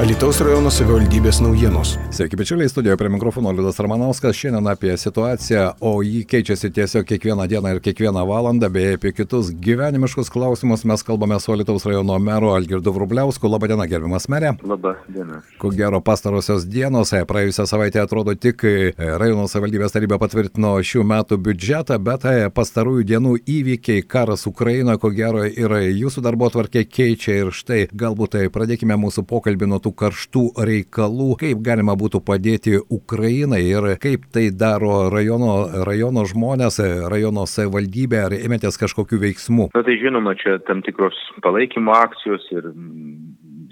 Alitaus rajono savivaldybės naujienos. Sveiki, bičiuliai, studijoje prie mikrofono Liudas Ramanauskas. Šiandien apie situaciją, o jį keičiasi tiesiog kiekvieną dieną ir kiekvieną valandą, bei apie kitus gyvenimiškus klausimus mes kalbame su Alitaus rajono meru Algirdu Vrubliausku. Labadiena, gerbiamas merė. Labą dieną. Ko gero pastarosios dienos, e, praėjusią savaitę atrodo tik e, rajono savivaldybės taryba patvirtino šių metų biudžetą, bet e, pastarųjų dienų įvykiai, karas Ukrainoje, ko gero ir jūsų darbo tvarkė keičia ir štai galbūt tai pradėkime mūsų pokalbį nuo tų tų karštų reikalų, kaip galima būtų padėti Ukrainai ir kaip tai daro rajono, rajono žmonės, rajono savivaldybė, ar ėmėtės kažkokių veiksmų? Na tai žinoma, čia tam tikros palaikymo akcijos ir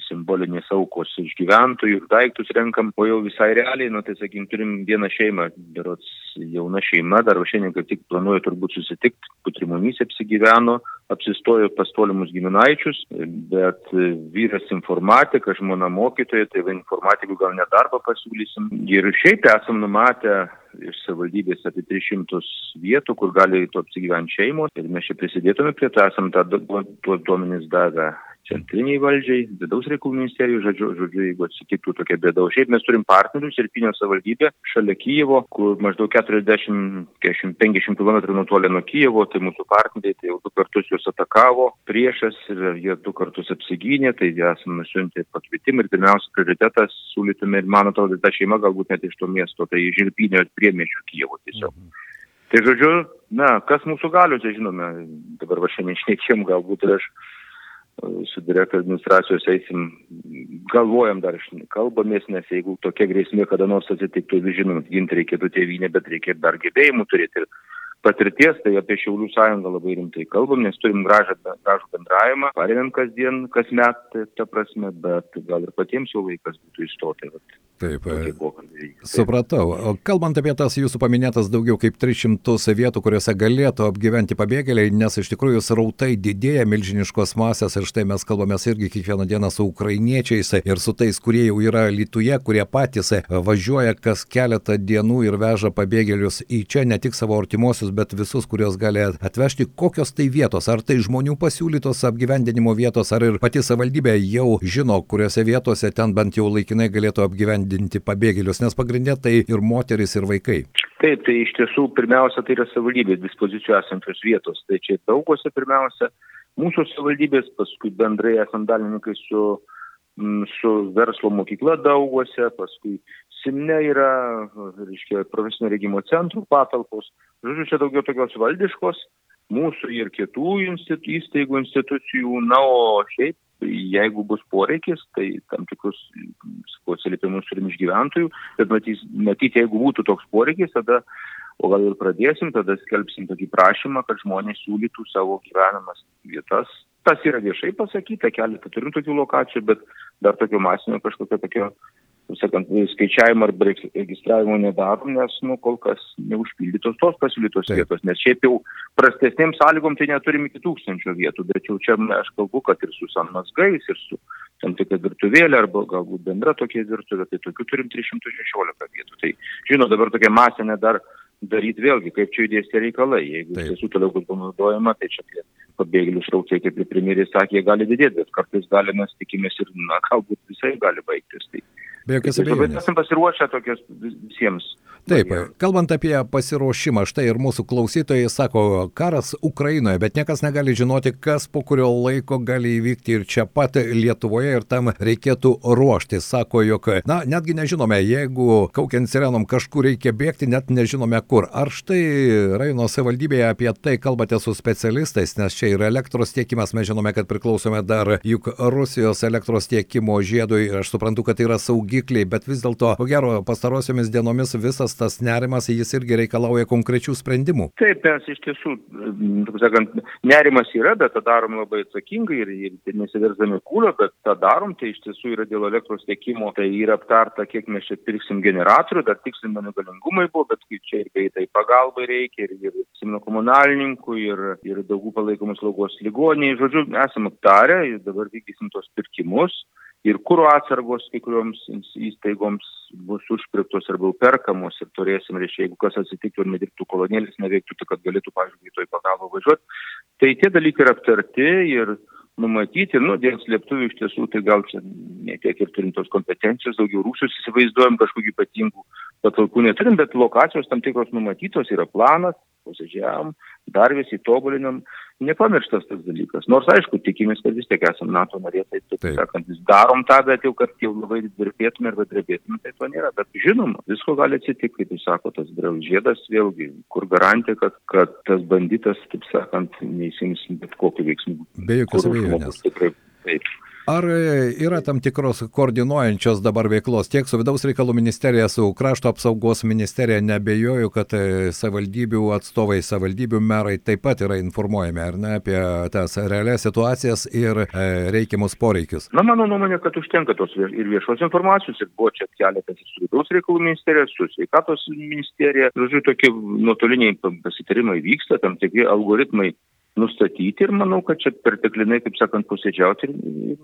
simbolinės aukos iš gyventojų ir daiktus renkam, o jau visai realiai, nu tai sakykim, turim vieną šeimą, berots jauna šeima, dar šiandien kaip tik planuoju turbūt susitikti, putrimonys apsigyveno, apsistojo pas tolimus giminaičius, bet vyras informatika, žmona mokytoja, tai informatikų gal nedarbą pasiūlysim. Ir šiaip esam numatę iš savivaldybės apie 300 vietų, kur gali apsigyventi šeimos ir mes čia prisidėtume prie to, esam tą duomenys davę centriniai valdžiai, vidaus reikalų ministerijų, žodžiu, žodžiu, jeigu atsitiktų tokia bėda. O šiaip mes turim partnerius ir Pinio savivaldybė šalia Kyjevo, kur maždaug 40-50 km nutolę nuo Kyjevo, tai mūsų partneriai tai jau du kartus juos atakavo priešas ir jie du kartus apsigynė, tai esame nusiuntę pakvietimą ir pirmiausia prioritetas siūlytume ir man atrodo, ta šeima galbūt net iš to miesto, tai Žirpinio priemieščių Kyjevo tiesiog. Mhm. Tai žodžiu, na, kas mūsų galiuose, žinome, dabar va šiandien šnekėm, galbūt ir aš su direktorių administracijos eisim, galvojam dar, kalbamės, nes jeigu tokia grėsmė kada nors atsitiktų, žinom, ginti reikėtų tėvynę, bet reikia dar gebėjimų turėti ir patirties, tai apie Šiaulių sąjungą labai rimtai kalbam, nes turim gražą, gražų bendravimą, paremėm kasdien, kasmet, tai ta prasme, bet gal ir patiems jau laikas būtų įstoti. Taip, e, supratau. O kalbant apie tas jūsų paminėtas daugiau kaip 300 vietų, kuriuose galėtų apgyventi pabėgėliai, nes iš tikrųjų srautai didėja milžiniškos masės ir štai mes kalbame irgi kiekvieną dieną su ukrainiečiais ir su tais, kurie jau yra Lietuvoje, kurie patys važiuoja kas keletą dienų ir veža pabėgėlius į čia, ne tik savo artimuosius, bet visus, kuriuos gali atvežti. Kokios tai vietos? Ar tai žmonių pasiūlytos apgyvendinimo vietos, ar ir pati savivaldybė jau žino, kuriuose vietose ten bent jau laikinai galėtų apgyvendinti? pabėgėlius, nes pagrindė tai ir moteris, ir vaikai. Taip, tai iš tiesų pirmiausia tai yra savivaldybės dispozicijų esančios vietos. Tai čia daugose pirmiausia mūsų savivaldybės, paskui bendrai esam dalininkai su, mm, su verslo mokykla daugose, paskui Simne yra, reiškia, profesinio regimo centrų patalpos. Žodžiu, čia daugiau tokios valdiškos, mūsų ir kitų institu, įstaigų institucijų, na, o šiaip jeigu bus poreikis, tai tam tikrus atsiliepimus turim iš gyventojų, bet matys, matyti, jeigu būtų toks poreikis, tada, o gal ir pradėsim, tada skelbsim tokį prašymą, kad žmonės siūlytų savo gyvenamas vietas. Tas yra viešai pasakyta, keletą turim tokių lokacijų, bet dar tokio masinio kažkokio tokio sakant, skaičiavimo arba registravimo nedarom, nes, nu, kol kas neužpildytos tos pasiūlytos Taip. vietos, nes šiaip jau prastesnėm sąlygom tai neturim iki tūkstančio vietų, bet jau čia aš kalbu, kad ir su sanmasgais, ir su tam tikra virtuvėlė, arba galbūt bendra tokia virtuvė, tai tokių turim 316 vietų. Tai, žinot, dabar tokia masinė dar daryti vėlgi, kaip čia judės tie reikalai. Jeigu iš tiesų toliau bus panaudojama, tai čia tie pabėgėlių srautai, kaip ir premjeras sakė, gali didėti, bet kartais gali, mes tikimės ir, na, galbūt visai gali baigtis. Tai Be jokios abejonės. Esame pasiruošę tokias visiems. Taip, kalbant apie pasiruošimą, štai ir mūsų klausytojai sako, karas Ukrainoje, bet niekas negali žinoti, kas po kurio laiko gali įvykti ir čia pat Lietuvoje ir tam reikėtų ruoštis. Sako, jog, na, netgi nežinome, jeigu kaukiant sirenom kažkur reikia bėgti, net nežinome kur. Ar štai rajono savivaldybėje apie tai kalbate su specialistais, nes čia yra elektros tiekimas, mes žinome, kad priklausome dar juk Rusijos elektros tiekimo žiedui, aš suprantu, kad tai yra saugi saugikliai, bet vis dėlto, ko gero, pastarosiomis dienomis visas tas nerimas, jis irgi reikalauja konkrečių sprendimų. Taip, mes iš tiesų, taip sakant, nerimas yra, bet tą darom labai atsakingai ir, ir nesiversdami kūlio, bet tą darom, tai iš tiesų yra dėl elektros tiekimo, tai yra aptarta, kiek mes čia pirksim generatorių, dar tikslinami galingumai buvo, bet čia ir greitai pagalbai reikia, ir, ir simno komunalininkų, ir, ir daugų palaikomos slaugos ligoniai. Žodžiu, esame aptarę ir dabar vykdysim tos pirkimus ir kuro atsargos kai kurioms įstaigoms bus užpirktos arba perkamos ir turėsim, reiškia, jeigu kas atsitiktų ir nedirbtų kolonėlis, neveiktų, tai kad galėtų, pavyzdžiui, toj pagalba važiuoti. Tai tie dalykai yra aptarti ir numatyti, nu, dėl slėptuvių iš tiesų, tai gal čia ne tiek ir turim tos kompetencijos, daugiau rūšius įsivaizduojam, kažkokių ypatingų patalpų neturim, bet lokacijos tam tikros numatytos, yra planas, posėdžiavam, dar vis įtobulinam, nepamirštas tas dalykas. Nors aišku, tikimės, kad vis tiek esame NATO narė, tai taip sakant, vis darom tą, bet jau, kad jau labai dvirpėtume arba drebėtume, tai to nėra. Bet žinoma, visko gali atsitikti, kaip jūs sako, tas žiedas vėlgi, kur garantija, kad, kad tas banditas, taip sakant, neįsims bet kokiu veiksmu. Be jokios abejonės. Taip. Ar yra tam tikros koordinuojančios dabar veiklos tiek su vidaus reikalų ministerija, su krašto apsaugos ministerija? Nebejoju, kad e, savivaldybių atstovai, savivaldybių merai taip pat yra informuojami, ar ne, apie tas realias situacijas ir e, reikiamus poreikius. Na, mano nuomonė, kad užtenka tos ir viešos informacijos, ir buvo čia keletas ir su vidaus reikalų ministerija, su sveikatos ministerija. Žodžiu, tokie nuotoliniai pasitarimai vyksta, tam tikri algoritmai nustatyti ir manau, kad čia perteklinai, kaip sakant, posėdžiauti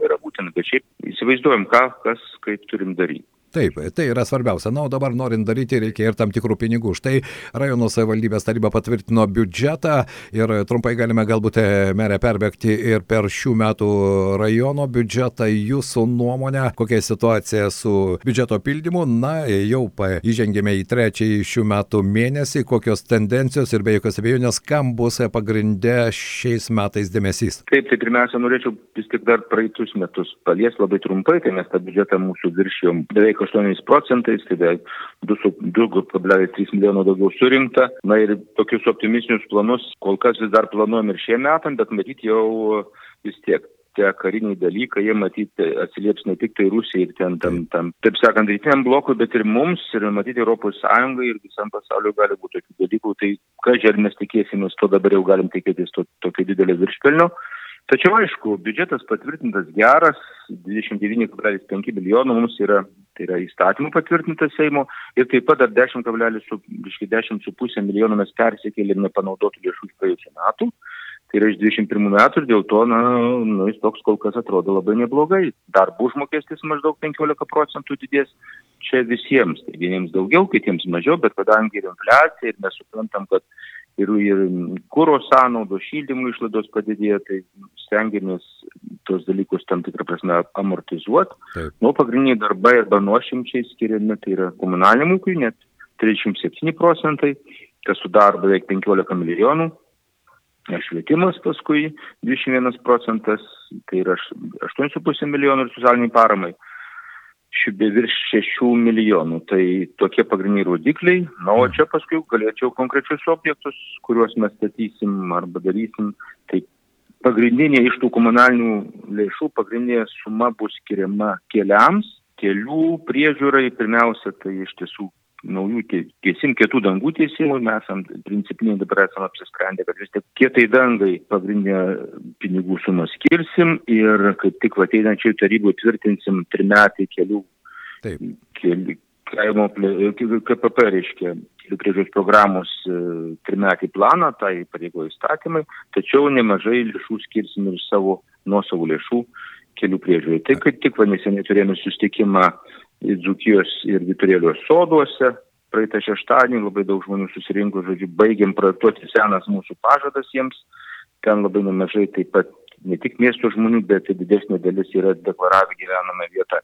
yra būtina, bet šiaip įsivaizduojam, ką, kas, kaip turim daryti. Taip, tai yra svarbiausia. Na, o dabar norint daryti reikia ir tam tikrų pinigų. Štai rajono savivaldybės taryba patvirtino biudžetą ir trumpai galime galbūt e, merę perbėgti ir per šių metų rajono biudžetą. Jūsų nuomonė, kokia situacija su biudžeto pildymu? Na, jau įžengėme į trečiąjį šių metų mėnesį, kokios tendencijos ir be jokios abejonės, kam bus pagrindę šiais metais dėmesys. Taip, tai pirmiausia, norėčiau vis tik dar praeitus metus palies labai trumpai, tai mes tą biudžetą mūsų viršijom beveik 8 procentais, tai beveik 2,3 milijono daugiau surinkta. Na ir tokius optimistinius planus kol kas vis dar planuojam ir šie metam, bet matyti jau vis tiek tie kariniai dalykai, jie matyti atsilieps ne tik tai Rusijai ir ten, tam, tam, taip sakant, rytiniam blokui, bet ir mums, ir matyti Europos Sąjungai ir visam pasauliu gali būti tokių dalykų. Tai žiūrėt mes tikėsimės, to dabar jau galim tikėtis to, tokio didelio viršpelnio. Tačiau aišku, biudžetas patvirtintas geras, 29,5 milijonų mums yra, tai yra įstatymų patvirtintas Seimo ir taip pat dar 10,5 milijonų mes persikėlėm nepanaudotų lėšų iš praėjusių metų. Tai yra iš 21 metų ir dėl to, na, nu, jis toks kol kas atrodo labai neblogai. Darbo užmokestis maždaug 15 procentų didės čia visiems. Tai vieniems daugiau, kitiems mažiau, bet kadangi ir infliacija ir mes suprantam, kad ir, ir kūro sąnaudos, šildymo išlaidos padidėjo, tai stengiamės tos dalykus tam tikrą prasme amortizuoti. Nu, pagrindiniai darbai arba nuošimčiai skiriami, tai yra komunaliniam ūkiui net 37 procentai, kas sudaro beveik 15 milijonų. Švietimas paskui 21 procentas, tai yra 8,5 milijonų ir socialiniai paramai šiaip virš šešių milijonų. Tai tokie pagrindiniai rodikliai. Na, o čia paskui galėčiau konkrečius objektus, kuriuos mes statysim arba darysim. Tai pagrindinė iš tų komunalinių lėšų, pagrindinė suma bus skiriama keliams, kelių priežiūrai. Pirmiausia, tai iš tiesų naujų tiesim, kietų dangų tiesimui, mes esam principiniai dabar esame apsisprendę, kad vis tik kietai dangai pagrindinę pinigų sumą skirsim ir kaip tik ateinančiai tarybų tvirtinsim trimetį kelių, keli, kaimo KPP reiškia kelių priežiūros programos e, trimetį planą, tai pareigo įstatymai, tačiau nemažai lėšų skirsim ir savo nuosavų lėšų kelių priežiūrai. Tai kaip tik neseniai turėjome sustikimą Dzukijos ir Viturėlios soduose. Praeitą šeštadienį labai daug žmonių susirinko, žodžiu, baigiam projektuoti senas mūsų pažadas jiems. Ten labai nemažai taip pat ne tik miesto žmonių, bet ir didesnė dalis yra deklaravę gyvenamą vietą.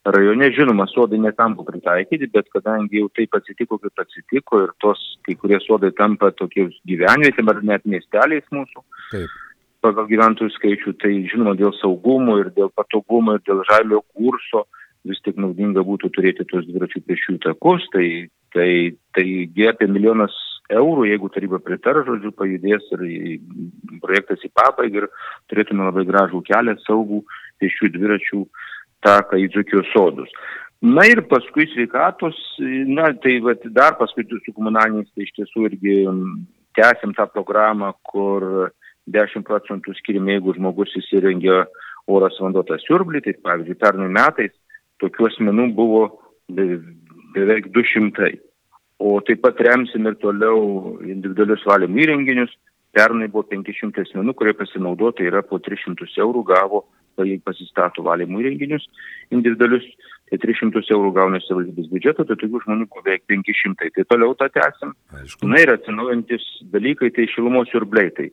Rajone, žinoma, sodai netampa pritaikyti, bet kadangi jau taip atsitiko, kaip atsitiko ir tos kai kurie sodai tampa tokie gyvenvietėm ar net miesteliais mūsų. Taip pagal gyventojų skaičių, tai žinoma dėl saugumo ir dėl patogumo ir dėl žalio kurso vis tik naudinga būtų turėti tos dviračių pešių takus, tai, tai, taigi apie milijonas eurų, jeigu taryba pritar, žodžiu, pajudės ir projektas į pabaigą ir turėtume labai gražų kelią, saugų pešių dviračių taką į Dzukijos sodus. Na ir paskui sveikatos, na tai vat, dar paskui su komunaliniais, tai iš tiesų irgi tęsim tą programą, kur 10 procentų skirime, jeigu žmogus įsirengia oras vanduo tą siurblį, tai pavyzdžiui, pernai metais tokių asmenų buvo beveik 200. O taip pat remsim ir toliau individualius valymo įrenginius. Pernai buvo 500 asmenų, kurie pasinaudotų yra po 300 eurų gavo, jei pasistato valymo įrenginius individualius, tai 300 eurų gauna savivaldybės biudžeto, tai tokių žmonių beveik 500. Tai toliau tą tęsim. Na ir atsinaujantis dalykai, tai šilumos siurbliai. Tai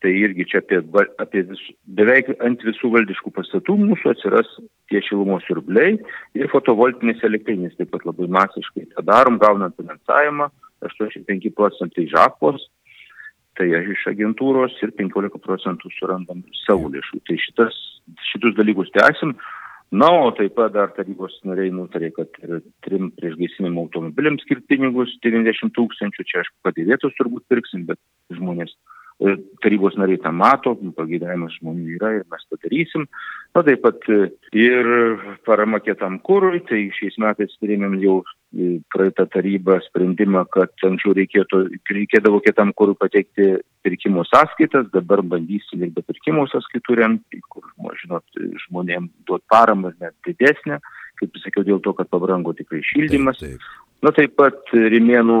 tai irgi čia apie, apie vis, beveik ant visų valdiškų pastatų mūsų atsiras tie šilumos siurbliai ir fotovoltinės elektrinės taip pat labai masiškai tą darom, gaunant finansavimą, 85 procentai žakpos, tai iš agentūros ir 15 procentų surandam savo lėšų. Tai šitas, šitus dalykus tęsim. Na, o taip pat dar tarybos nariai nutarė, kad trim priešgaisinimo automobiliams skirti pinigus 90 tūkstančių, čia aš padėvėtus turbūt pirksim, bet žmonės tarybos nariai tą mato, pageidavimas žmonių yra ir mes tą darysim. Na taip pat e, ir parama kietam kūrui, tai šiais metais priėmėm jau e, praeitą tarybą sprendimą, kad anksčiau reikėtų, reikėdavo kietam kūrui pateikti pirkimo sąskaitas, dabar bandysim ir be pirkimo sąskaitų remti, kur, žinot, žmonėm duot paramą net didesnę, kaip sakiau, dėl to, kad pabrango tikrai šildymas. Taip, taip. Na taip pat Rimėnų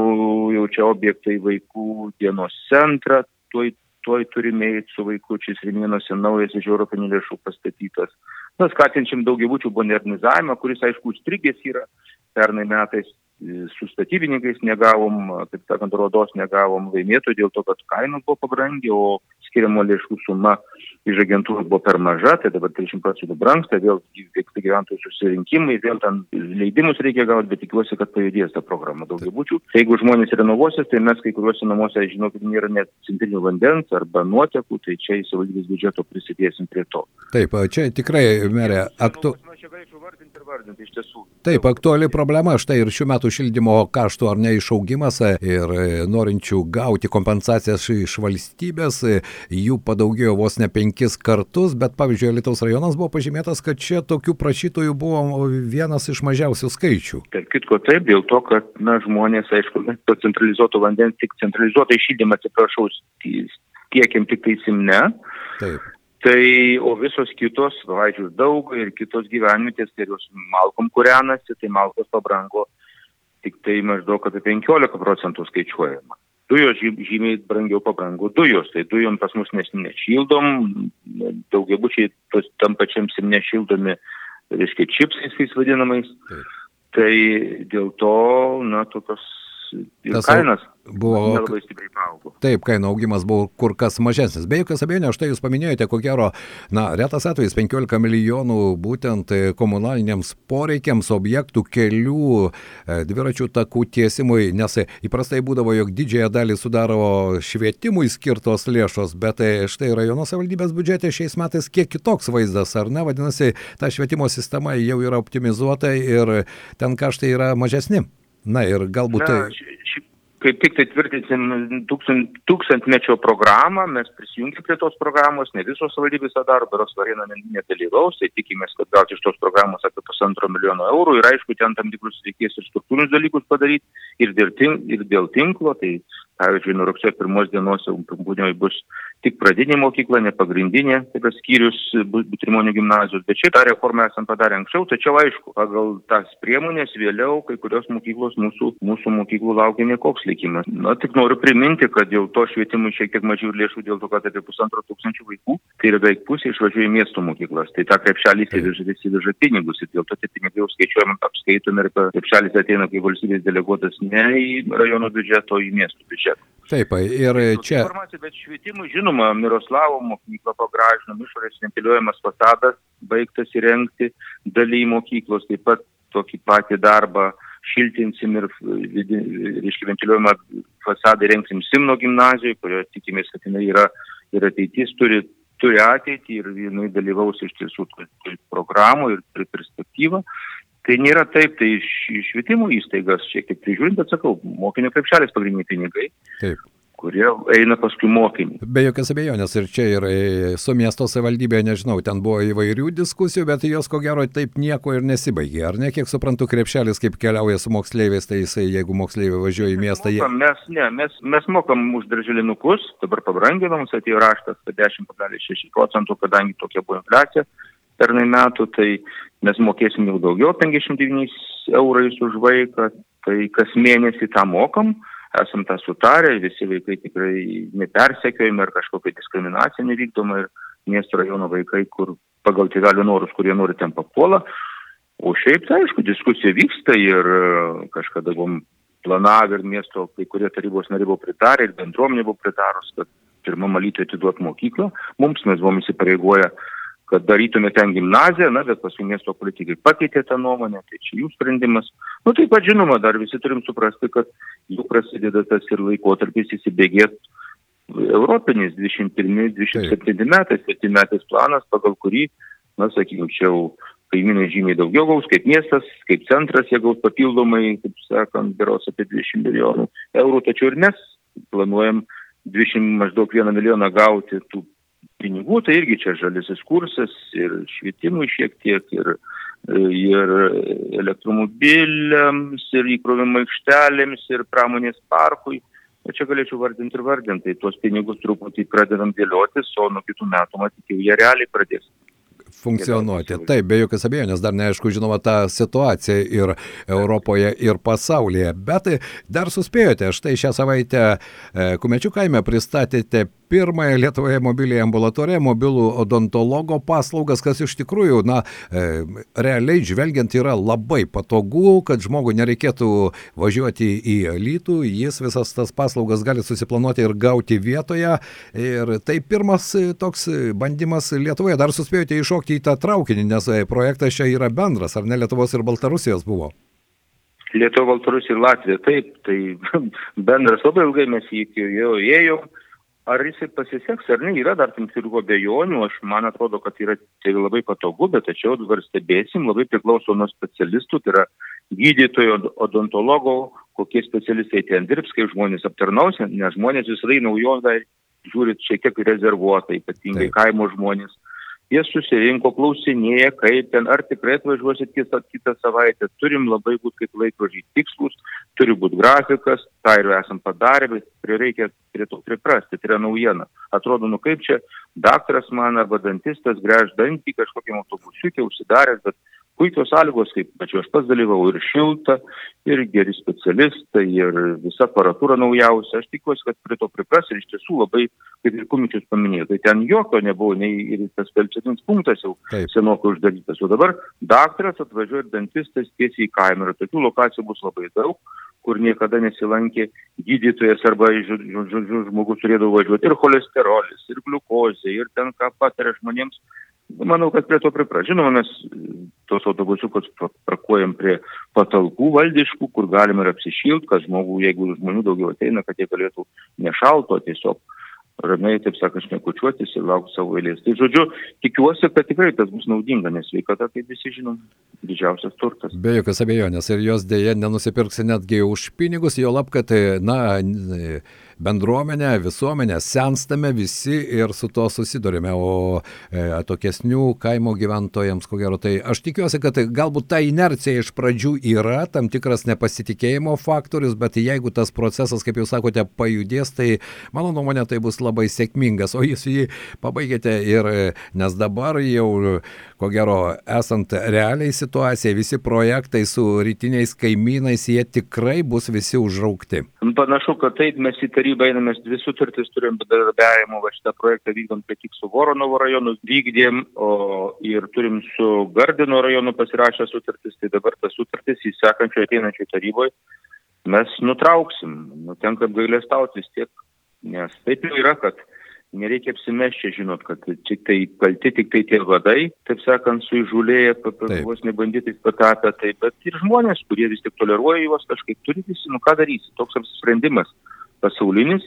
jau čia objektai vaikų dienos centrą, tuoj, tuoj turime eiti su vaikučiais Rimėnuose naujas iš Europinių lėšų pastatytas. Na, skatinčiam daugiabučių modernizavimą, kuris, aišku, užstrigęs yra. Pernai metais su statybininkais negavom, taip sakant, rodos negavom laimėtojų dėl to, kad kainos buvo pabrangę, o skiriamo lėšų suma iš agentūros buvo per maža, tai dabar 30 procentų brangsta, vėl vyksta gyventojų susirinkimai, vėl ten leidimus reikia gauti, bet tikiuosi, kad pajudės ta programa daugiabučių. Tai jeigu žmonės renovuosis, tai mes kai kuriuose namuose, žinokit, nėra net centrinių vandens arba nuotekų, tai čia į savivaldybės biudžeto prisidėsim prie to. Taip, čia tikrai, merė, aktu... Taip, aktuali problema, štai ir šių metų šildymo kaštų ar ne išaugimas ir norinčių gauti kompensacijas iš valstybės, jų padaugėjo vos ne 5 penkis kartus, bet pavyzdžiui, Lietuvos rajonas buvo pažymėtas, kad čia tokių prašytojų buvo vienas iš mažiausių skaičių. Tarp kitko taip, dėl to, kad na, žmonės, aišku, to centralizuoto vandens, tik centralizuotą išydymą, atsiprašau, tiekiam tik tai simne. Taip. Tai, o visos kitos, vaidžius daug ir kitos gyvenvietės, tai jos malkom kūrenasi, tai malkos pabrango tik tai maždaug apie 15 procentų skaičiuojama dujos žymiai brangiau pabrango dujos, tai dujom pas mus mes nešildom, daugiabučiai tam pačiam sim nešildomi, reiškia, čipsais, tais vadinamais. Tai dėl to, na, tokios ir Tas kainas buvo labai stipriai paaugo. Taip, kainų augimas buvo kur kas mažesnis. Be jokios abejonės, štai jūs paminėjote, ko gero, na, retas atvejis 15 milijonų būtent komunaliniams poreikiams objektų, kelių, e, dviračių takų tiesimui, nes įprastai būdavo, jog didžiąją dalį sudaro švietimui skirtos lėšos, bet e, štai rajono savivaldybės biudžete šiais metais kiek kitoks vaizdas, ar ne, vadinasi, ta švietimo sistema jau yra optimizuota ir ten kaštai yra mažesni. Na ir galbūt tai... Na, kaip tik tai tvirtinsim tūkstant, tūkstantmečio programą, mes prisijungsim prie tos programos, ne visos valdybės tą daro, beros varėna nedalyvaus, tai tikimės, kad gauti iš tos programos apie pusantro milijono eurų ir aišku, ten tam tikrus reikės ir struktūrinius dalykus padaryti ir dėl, ir dėl tinklo, tai pavyzdžiui, nuo rugsėjo pirmos dienos jau bus tik pradinė mokykla, ne pagrindinė, tai yra skyrius Butrimonių gimnazijos, bet šitą reformą esam padarę anksčiau, tačiau aišku, pagal tas priemonės vėliau kai kurios mokyklos mūsų, mūsų mokyklų laukia nekoks likimas. Na, tik noriu priminti, kad dėl to švietimui šiek tiek mažiau lėšų, dėl to, kad apie pusantro tūkstančių vaikų, tai yra beveik pusė išvažiuoja į miesto mokyklas. Tai ta krepšelį įsiveža pinigus ir dėl to tie pinigai jau skaičiuojami, apskaitomi ir krepšelis ateina kaip valstybės deleguotas ne į rajono biudžetą, o į miesto biudžetą. Taip, ir čia. Bet švietimui, žinoma, Miroslavo mokykla pagražinom, išorės ventiliuojamas fasadas, baigtas įrengti daly mokyklos, taip pat tokį patį darbą šiltinsim ir, reiškia, ventiliuojamą fasadą įrengsim Simno gimnazijoje, kurioje tikimės, kad jinai yra ir ateitis turi, turi ateitį ir jinai dalyvaus iš tiesų programų ir turi perspektyvą. Tai nėra taip, tai švietimo įstaigas šiek tiek prižiūrint, bet sakau, mokinio krepšelės pagrindiniai pinigai. Taip kurie eina paskui mokinį. Be jokios abejonės ir čia ir e, su miesto savivaldybė, nežinau, ten buvo įvairių diskusijų, bet jos ko gero taip nieko ir nesibaigė. Ar ne, kiek suprantu, krepšelis kaip keliauja su moksleiviais, tai jisai, jeigu moksleiviai važiuoja į miestą, jie... Mes, ne, mes, mes mokam už darželinukus, dabar pabranginom, atėjo raštas, kad 10,6 procentų, kadangi tokia buvo infliacija pernai metų, tai mes mokėsim jau daugiau 59 eurais už vaiką, tai kas mėnesį tą mokam, esam tą sutarę, visi vaikai tikrai nepersekiojami ar kažkokia diskriminacija nevykdoma ir miesto rajono vaikai, kur pagal tėvelių norus, kurie nori ten papuola. O šiaip, tai aišku, diskusija vyksta ir e, kažkada buvom planavę ir miesto kai kurie tarybos nariai buvo pritarę ir bendruomenė buvo pritarus, kad pirmam alytui atiduoti mokyklą. Mums mes buvom įsipareigoję, kad darytume ten gimnaziją, na, bet paskui miesto politikai pakeitė tą nuomonę, tai čia jų sprendimas. Nu, taip pat žinoma, dar visi turim suprasti, kad jau prasideda tas ir laikotarpis įsibėgėti europinis 21-27 metais, 7 metais planas, pagal kurį, na, sakykime, čia jau kaimynai žymiai daugiau gaus, kaip miestas, kaip centras jie gaus papildomai, kaip sakant, beros apie 20 milijonų eurų, tačiau ir mes planuojam 20 maždaug 1 milijoną gauti tų pinigų, tai irgi čia žalisis kursas ir švietimui šiek tiek, ir, ir elektromobiliams, ir įkrovimo aikštelėms, ir pramonės parkui. Bet čia galėčiau vardinti ir vardinti, tai tuos pinigus truputį pradedam dėliotis, o nuo kitų metų matyti jau jie realiai pradės funkcionuoti. Taip, be jokios abejonės, dar neaišku, žinoma, ta situacija ir Europoje, ir pasaulyje. Bet dar suspėjote, štai šią savaitę e, Kumečių kaime pristatėte pirmąją Lietuvoje mobiliai ambulatoriją, mobilų odontologo paslaugas, kas iš tikrųjų, na, e, realiai žvelgiant yra labai patogu, kad žmogui nereikėtų važiuoti į Lytų, jis visas tas paslaugas gali susiplanuoti ir gauti vietoje. Ir tai pirmas toks bandymas Lietuvoje. Dar suspėjote iššokti į tą traukinį, nes projektas čia yra bendras, ar ne Lietuvos ir Baltarusijos buvo? Lietuva, Baltarusija ir Latvija, taip, tai bendras labai ilgai mes jį jau ėjom. Ar jisai pasiseks ar ne, yra dar tam tikrų abejonių, aš man atrodo, kad yra tai labai patogu, bet tačiau dabar stebėsim, labai priklauso nuo specialistų, tai yra gydytojo, odontologo, kokie specialistai ten dirbs, kaip žmonės aptarnaus, nes žmonės visada į naujovę žiūrit šiek tiek rezervuotai, ypatingai kaimo žmonės jie susirinko, klausinėja, kaip ten, ar tikrai atvažiuosit kitą, kitą savaitę. Turim labai būti kaip laikrodžiai tikslus, turi būti grafikas, tą ir esam padarę, bet prie reikia prie to priprasti, tai yra naujiena. Atrodo, nu kaip čia daktaras man arba dantistas gręž dantį kažkokiam autobusiukė užsidaręs, bet puikios sąlygos, kaip pačiu aš pats dalyvau, ir šilta, ir geri specialistai, ir visa aparatūra naujausia. Aš tikiuosi, kad prie to pripras ir iš tiesų labai, kaip ir Kumičius paminėjo, tai ten jokio nebuvo, nei ir tas pelčetinis punktas jau senokai uždarytas. O dabar daktaras atvažiuoja ir dantistas tiesiai į kamerą. Tokių lokacijų bus labai daug kur niekada nesilankė gydytojas arba žodžiu, žmogus turėdavo važiuoti ir cholesterolis, ir gliukozė, ir ten ką pataria žmonėms Manau, kad prie to pripras. Žinoma, mes tos autobusiukus parkuojam prie patalpų valdiškų, kur galima ir apsišilti, kad žmogų, jeigu žmonių daugiau ateina, kad jie galėtų nešalto tiesiog ramiai, taip sakant, šnekučiuotis ir laukti savo eilės. Tai žodžiu, tikiuosi, kad tikrai tas bus naudinga, nes sveikata, kaip visi žinom, didžiausias turtas. Be jokios abejonės ir jos dėje nenusipirksi netgi už pinigus, jo lab, kad, na, bendruomenę, visuomenę, senstame visi ir su to susidurime, o e, atokesnių kaimo gyventojams, ko gero, tai aš tikiuosi, kad tai, galbūt ta inercija iš pradžių yra tam tikras nepasitikėjimo faktorius, bet jeigu tas procesas, kaip jūs sakote, pajudės, tai mano nuomonė tai bus labai sėkmingas, o jūs jį pabaigėte ir nes dabar jau, ko gero, esant realiai situacijai, visi projektai su rytiniais kaimynais, jie tikrai bus visi užraukti. Panašu, kad taip mes įtarį tarybą einam, mes dvi sutartis turim bendradarbiavimo, va šitą projektą vykdom kaip tik su Voronovo rajonu vykdėm, o ir turim su Gardino rajonu pasirašę sutartis, tai dabar tas sutartis į sekančio ateinančio taryboje mes nutrauksim, nu tenka apgailestauti vis tiek, nes taip jau yra, kad nereikia apsimesti, žinot, kad tik tai kalti tik tai tie vadai, taip sakant, suižulėję, vos nebandytais patapę, tai bet ir žmonės, kurie vis tik toleruoja juos kažkaip, turi visi, nu ką darysi, toks apsisprendimas pasaulinis,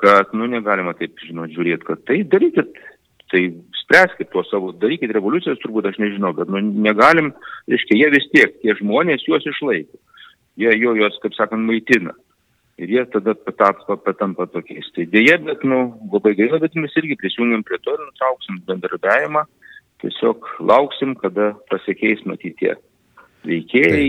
kad, nu, negalima taip, žinot, žiūrėti, kad tai darykit, tai spręskit tuos savo, darykit revoliucijas, turbūt aš nežinau, bet, nu, negalim, reiškia, jie vis tiek, tie žmonės juos išlaiko, jie jo juos, kaip sakant, maitina. Ir jie tada patampa, patampa tokiais. Tai dėje, bet, nu, labai gaila, bet mes irgi prisijungiam prie to ir nutrauksim bendradarbiavimą. Tiesiog lauksim, kada pasikeis matyti tie veikėjai,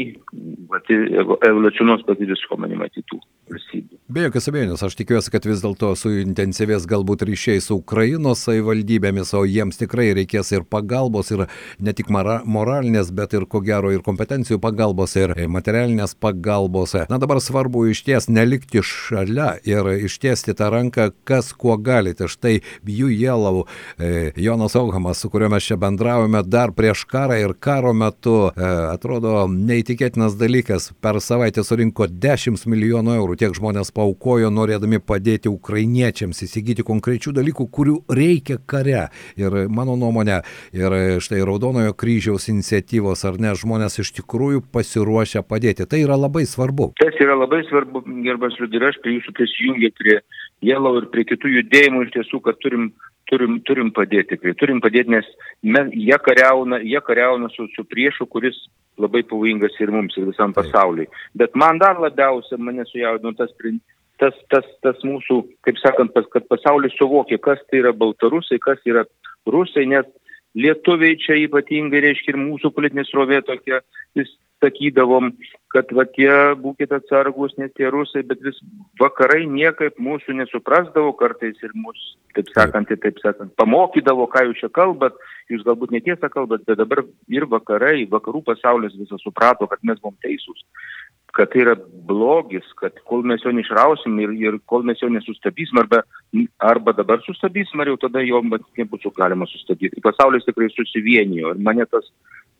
evoliucionuos pati visuomenė matytų valstybių. Be jokios abejonės, aš tikiuosi, kad vis dėlto suintensyvės galbūt ryšiai su Ukrainos savivaldybėmis, o jiems tikrai reikės ir pagalbos, ir ne tik moralinės, bet ir ko gero ir kompetencijų pagalbos, ir materialinės pagalbos. Na dabar svarbu iš ties nelikti šalia ir ištiesti tą ranką, kas kuo galite. Štai jų jėlau e, Jonas Augamas, su kuriuo mes čia bendravome dar prieš karą ir karo metu, e, atrodo neįtikėtinas dalykas, per savaitę surinko 10 milijonų eurų. Tiek žmonės paukojo norėdami padėti ukrainiečiams įsigyti konkrečių dalykų, kurių reikia kare. Ir mano nuomonė, ir štai Raudonojo kryžiaus iniciatyvos, ar ne, žmonės iš tikrųjų pasiruošę padėti. Tai yra labai svarbu. Tas yra labai svarbu, gerbas Liudai, aš prie jūsų prisijungiu prie Jelau ir prie kitų judėjimų iš tiesų, kad turim turim, turim padėti tikrai, turim padėti, nes mes, jie kariauna, jie kariauna su, su priešu, kuris labai pavojingas ir mums, ir visam pasauliui. Bet man dar labiausia mane sujaudino tas, tas, tas, tas mūsų, kaip sakant, pas, kad pasaulis suvokia, kas tai yra baltarusai, kas yra rusai, nes lietuviai čia ypatingai, reiškia, ir mūsų politinė srovė tokia, vis sakydavom, kad va tie būkite atsargus, nes tie rusai, bet vis vakarai niekaip mūsų nesuprasdavo kartais ir mūsų, taip sakant, taip, taip sakant, pamokydavo, ką jūs čia kalbat, jūs galbūt netiesą kalbat, bet dabar ir vakarai, vakarų pasaulis visą suprato, kad mes buvom teisūs kad tai yra blogis, kad kol mes jo neišrausim ir, ir kol mes jo nesustabdysim, arba, arba dabar sustabdysim, ar jau tada jo nebus galima sustabdyti. Pasaulis tikrai susivienijo ir mane tas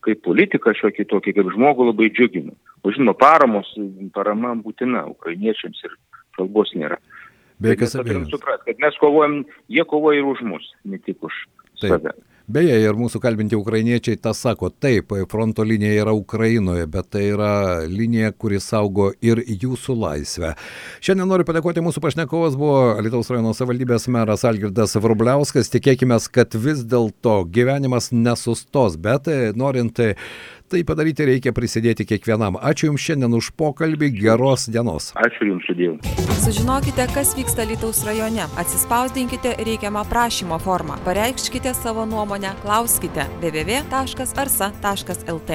kaip politiką šiokį tokį, kaip žmogų labai džiugina. O žinoma, paramos, parama būtina ukrainiečiams ir kalbos nėra. Be jokios abejonės. Suprat, kad mes kovojam, jie kovoja ir už mus, ne tik už Taip. save. Beje, ir mūsų kalbinti ukrainiečiai tą sako, taip, fronto linija yra Ukrainoje, bet tai yra linija, kuri saugo ir jūsų laisvę. Šiandien noriu padėkoti mūsų pašnekovas, buvo Lietuvos rajono savivaldybės meras Algirdas Vrubliauskas. Tikėkime, kad vis dėlto gyvenimas nesustos, bet norint Tai padaryti reikia prisidėti kiekvienam. Ačiū Jums šiandien už pokalbį, geros dienos. Ačiū Jums sudėjau. Sužinokite, kas vyksta Lietuvos rajone. Atsispausdinkite reikiamą prašymo formą. Pareikškite savo nuomonę, klauskite www.arsa.lt.